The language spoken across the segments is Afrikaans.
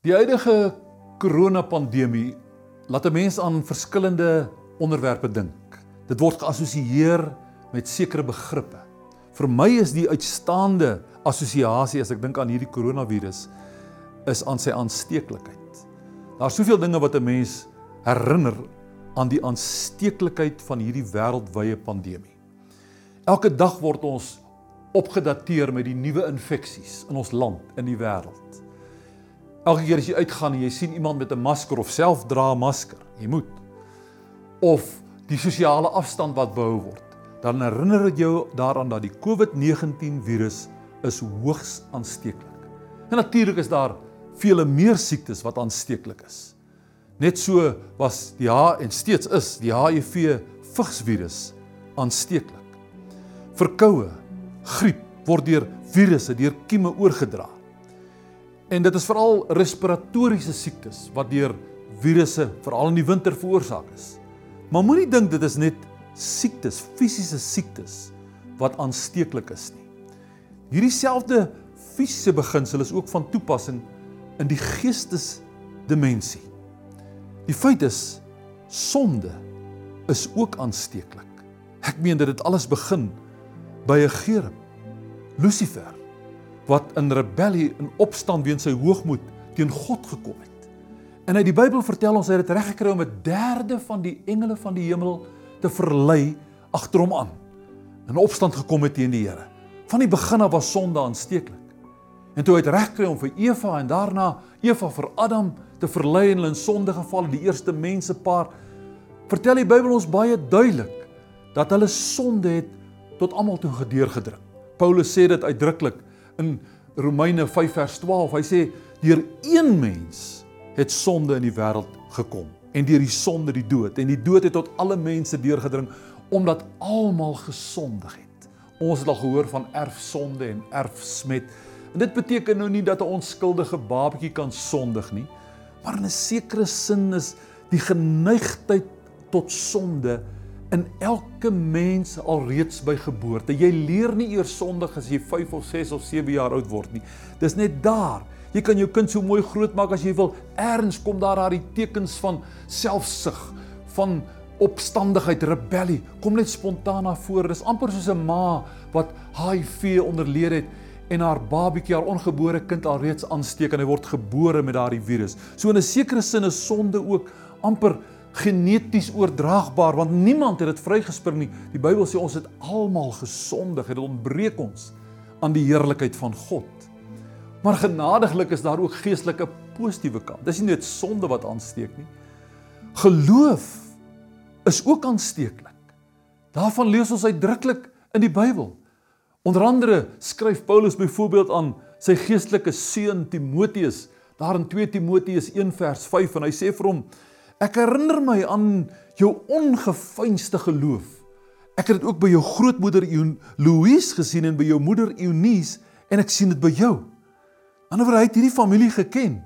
Die huidige koronapandemie laat 'n mens aan verskillende onderwerpe dink. Dit word geassosieer met sekere begrippe. Vir my is die uitstaande assosiasie as ek dink aan hierdie koronavirus is aan sy aansteeklikheid. Daar's soveel dinge wat 'n mens herinner aan die aansteeklikheid van hierdie wêreldwye pandemie. Elke dag word ons opgedateer met die nuwe infeksies in ons land, in die wêreld. Elke keer as jy uitgaan en jy sien iemand met 'n masker of self dra 'n masker, jy moet of die sosiale afstand wat behou word, dan herinner dit jou daaraan dat die COVID-19 virus is hoogs aansteeklik. En natuurlik is daar vele meer siektes wat aansteeklik is. Net so was die H en steeds is die HIV vigsvirus aansteeklik. Verkoue, griep word deur virusse, deur kieme oorgedra. En dit is veral respiratoriese siektes wat deur virusse veral in die winter veroorsaak is. Maar moenie dink dit is net siektes, fisiese siektes wat aansteeklik is nie. Hierdie selfde fisiese beginsel is ook van toepassing in die geestesdimensie. Die feit is sonde is ook aansteeklik. Ek meen dit alles begin by 'n gerem. Lucifer wat in rebellie en opstand weens sy hoogmoed teen God gekom het. En uit die Bybel vertel ons hy het dit reg gekry om 'n derde van die engele van die hemel te verlei agter hom aan. In opstand gekom het teen die Here. Van die begin af was sonde aansteeklik. En toe hy dit reg kry om vir Eva en daarna Eva vir Adam te verlei en hulle in sonde geval, die eerste mensepaar, vertel die Bybel ons baie duidelik dat hulle sonde het tot almal toe gedeurgedruk. Paulus sê dit uitdruklik in Romeine 5 vers 12. Hy sê deur een mens het sonde in die wêreld gekom en deur die sonde die dood en die dood het tot alle mense deurgedring omdat almal gesondig het. Ons het al gehoor van erfsonde en erfsmet. En dit beteken nou nie dat 'n onskuldige babatjie kan sondig nie, maar in 'n sekere sin is die geneigtheid tot sonde in elke mens alreeds by geboorte. Jy leer nie eers sondig as jy 5 of 6 of 7 jaar oud word nie. Dis net daar. Jy kan jou kind so mooi grootmaak as jy wil. Erns kom daar daai tekens van selfsug, van opstandigheid, rebellie. Kom net spontaan na vore. Dis amper soos 'n ma wat HIV onderleed het en haar babatjie, haar ongebore kind alreeds aansteek en hy word gebore met daardie virus. So in 'n sekere sin is sonde ook amper geneties oordraagbaar want niemand het dit vrygespring nie. Die Bybel sê ons het almal gesondig, dit ontbreek ons aan die heerlikheid van God. Maar genadiglik is daar ook geestelike positiewe kant. Dis nie net sonde wat aansteek nie. Geloof is ook aansteeklik. Daarvan lees ons uitdruklik in die Bybel. Onder andere skryf Paulus byvoorbeeld aan sy geestelike seun Timoteus, daar in 2 Timoteus 1 vers 5 en hy sê vir hom Ek herinner my aan jou ongefeinste geloof. Ek het dit ook by jou grootmoeder Louise gesien en by jou moeder Eunice en ek sien dit by jou. Anderswoorde hy het hierdie familie geken.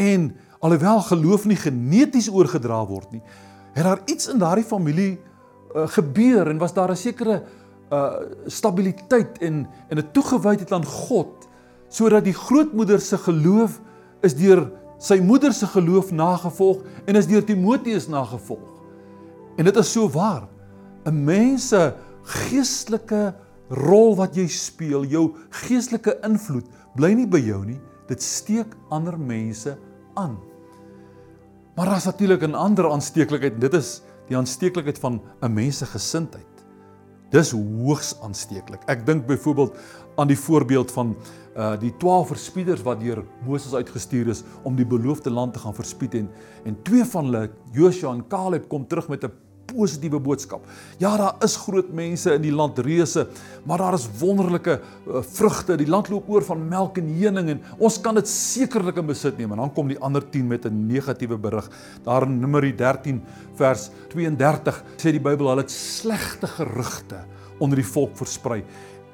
En alhoewel geloof nie geneties oorgedra word nie, het daar iets in daardie familie uh, gebeur en was daar 'n sekere uh stabiliteit en en 'n toegewydheid aan God sodat die grootmoeder se geloof is deur sy moeder se geloof nagevolg en is deur Timoteus nagevolg. En dit is so waar. 'n Mens se geestelike rol wat jy speel, jou geestelike invloed bly nie by jou nie. Dit steek ander mense aan. Maar daar's natuurlik 'n ander aansteeklikheid en dit is die aansteeklikheid van 'n mens se gesindheid. Dis hoogs aansteeklik. Ek dink byvoorbeeld aan die voorbeeld van uh die 12 verspieders wat deur Moses uitgestuur is om die beloofde land te gaan verspied en en twee van hulle, Joshua en Caleb kom terug met 'n positiewe boodskap. Ja, daar is groot mense in die land reuse, maar daar is wonderlike uh, vrugte. Die land loop oor van melk en honing en ons kan dit sekerlik in besit neem. En dan kom die ander 10 met 'n negatiewe berig. Daar in Numeri 13 vers 32 sê die Bybel hulle het slegte gerugte onder die volk versprei.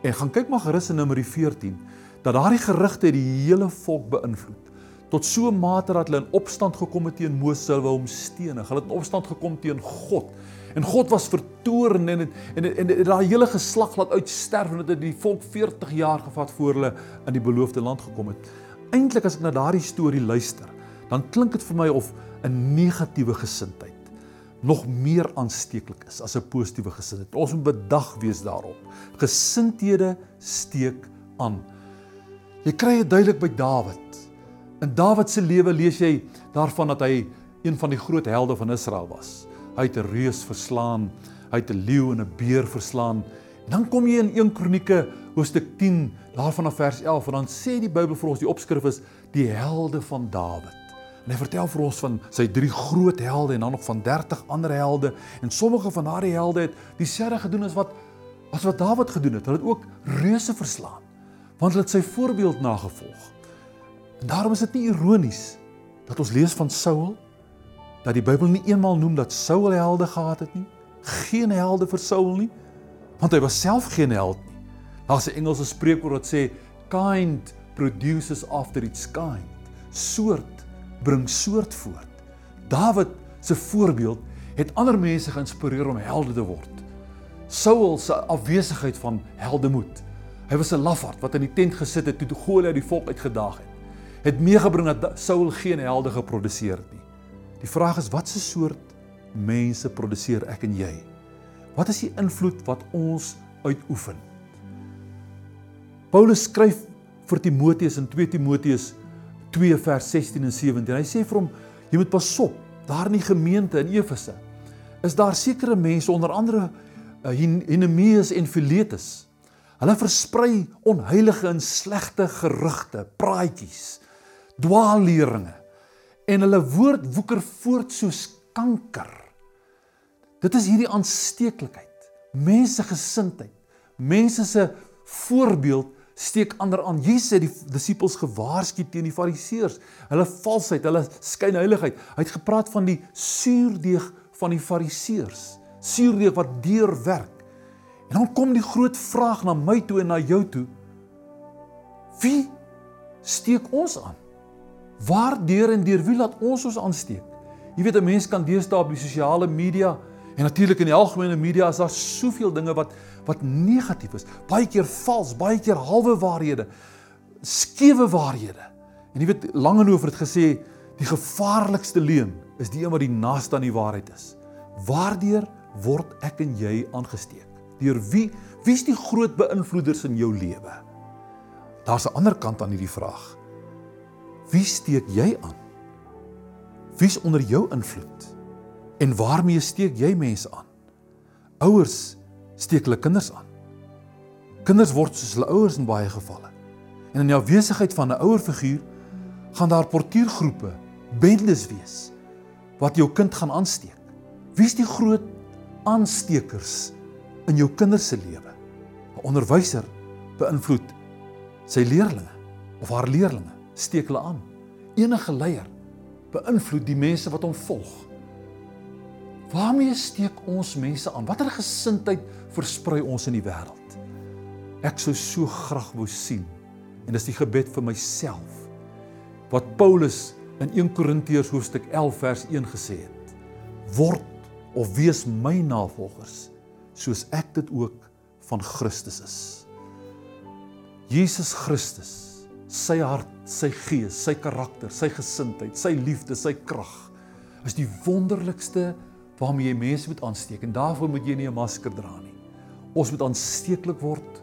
En gaan kyk maar gerus in Numeri 14 dat daardie gerugte die hele volk beïnvloed tot so 'n mate dat hulle in opstand gekom het teen Moses hulle wou hom stenig. Hulle het in opstand gekom teen God. En God was vertoorn en en en, en, en daai hele geslag laat uitsterf en dit het die volk 40 jaar gevat voor hulle in die beloofde land gekom het. eintlik as ek na daardie storie luister, dan klink dit vir my of 'n negatiewe gesindheid nog meer aansteeklik is as 'n positiewe gesindheid. Ons moet bedag wees daarop. Gesindhede steek aan. Jy kry dit duidelik by Dawid. In Dawid se lewe lees jy daarvan dat hy een van die groot helde van Israel was. Hy het 'n reus verslaan, hy het 'n leeu en 'n beer verslaan. Dan kom jy in 1 Kronieke hoofstuk 10 daarvan af vers 11 en dan sê die Bybel vir ons die opskrif is die helde van Dawid. En hy vertel vir ons van sy drie groot helde en dan nog van 30 ander helde en sommige van daardie helde het dieselfde gedoen as wat as wat Dawid gedoen het. Hulle het ook reuse verslaan want hulle het sy voorbeeld nagevolg. En daarom is dit nie ironies dat ons lees van Saul dat die Bybel nie eenmal noem dat Saul helde gehad het nie. Geen helde vir Saul nie, want hy was self geen held nie. Daar's 'n Engelse spreekwoord wat sê kind produces after its kind. Soort bring soort voort. Dawid se voorbeeld het ander mense geïnspireer om helde te word. Saul se afwesigheid van heldemoed Hy was 'n lafaard wat in die tent gesit het toe Goliat die volk uitgedaag het. Het meegebring dat Saul geen helde geproduseer het nie. Die vraag is wat 'n soort mense produseer ek en jy? Wat is die invloed wat ons uitoefen? Paulus skryf vir Timoteus in 2 Timoteus 2 vers 16 en 17. Hy sê vir hom jy moet pas op daar in die gemeente in Efese. Is daar sekere mense onder andere uh, Hinemeus en Filetus Hulle versprei onheilige en slegte gerugte, praatjies, dwaalleringe en hulle woord woeker voort soos kanker. Dit is hierdie aansteeklikheid. Mense gesindheid, mense se voorbeeld steek ander aan. Jesus het die disippels gewaarsku teen die fariseërs, hulle valsheid, hulle skynheiligheid. Hy het gepraat van die suurdeeg van die fariseërs, suurdeeg wat deurwerk. En dan kom die groot vraag na my toe en na jou toe. Wie steek ons aan? Waar deur en deur wie laat ons ons aansteek? Jy weet 'n mens kan deesdae op die sosiale media en natuurlik in die algemene media is daar soveel dinge wat wat negatief is, baie keer vals, baie keer halwe waarhede, skewe waarhede. En jy weet Langehoven het gesê die gevaarlikste leuen is die een wat die naaste aan die waarheid is. Waardeur word ek en jy aangesteek? Deur wie? Wie's die groot beïnvloeders in jou lewe? Daar's 'n ander kant aan hierdie vraag. Wie steek jy aan? Wie's onder jou invloed? En waarmee steek jy mense aan? Ouers steek hulle kinders aan. Kinders word soos hulle ouers in baie gevalle. En in die afwesigheid van 'n ouerfiguur gaan daar portuïergroepe, bendes wees wat jou kind gaan aansteek. Wie's die groot aanstekers in jou kinders se lewe. 'n Onderwyser beïnvloed sy leerlinge of haar leerlinge, steek hulle aan. Enige leier beïnvloed die mense wat hom volg. Waarmee steek ons mense aan? Watter gesindheid versprei ons in die wêreld? Ek sou so graag wou sien en dis die gebed vir myself wat Paulus in 1 Korintiërs hoofstuk 11 vers 1 gesê het. Word of wees my navolgers soos ek dit ook van Christus is. Jesus Christus, sy hart, sy gees, sy karakter, sy gesindheid, sy liefde, sy krag is die wonderlikste waarmee jy mense moet aansteek en daarvoor moet jy nie 'n masker dra nie. Ons moet aansteeklik word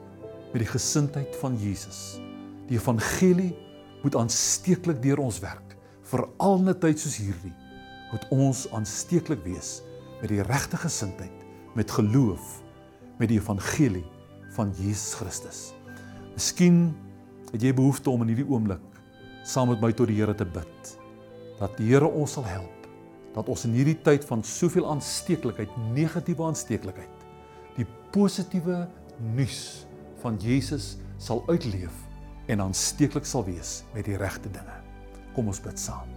met die gesindheid van Jesus. Die evangelie moet aansteeklik deur ons werk vir al 'n tyd soos hierdie. Moet ons aansteeklik wees met die regte gesindheid met geloof met die evangelie van Jesus Christus. Miskien het jy behoefte om in hierdie oomblik saam met my tot die Here te bid. Dat die Here ons sal help dat ons in hierdie tyd van soveel aansteeklikheid, negatiewe aansteeklikheid, die positiewe nuus van Jesus sal uitleef en aansteeklik sal wees met die regte dinge. Kom ons bid saam.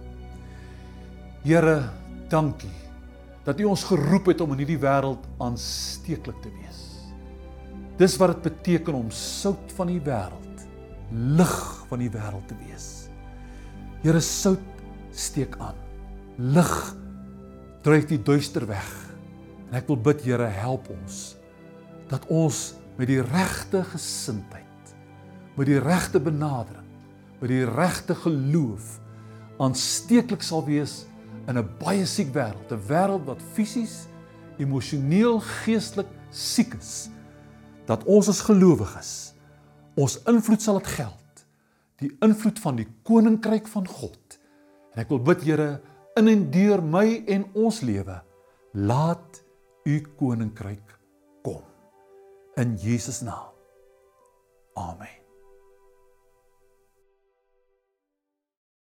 Here, dankie dat U ons geroep het om in hierdie wêreld aansteeklik te wees. Dis wat dit beteken om sout van die wêreld, lig van die wêreld te wees. Here sout steek aan. Lig dryf die duister weg. En ek wil bid Here, help ons dat ons met die regte gesindheid, met die regte benadering, dat die regte geloof aansteeklik sal wees in 'n baie siek wêreld, 'n wêreld wat fisies, emosioneel, geestelik siek is. Dat ons as gelowiges ons invloed sal laat geld, die invloed van die koninkryk van God. En ek wil bid Here in en deur my en ons lewe, laat u koninkryk kom. In Jesus naam. Amen.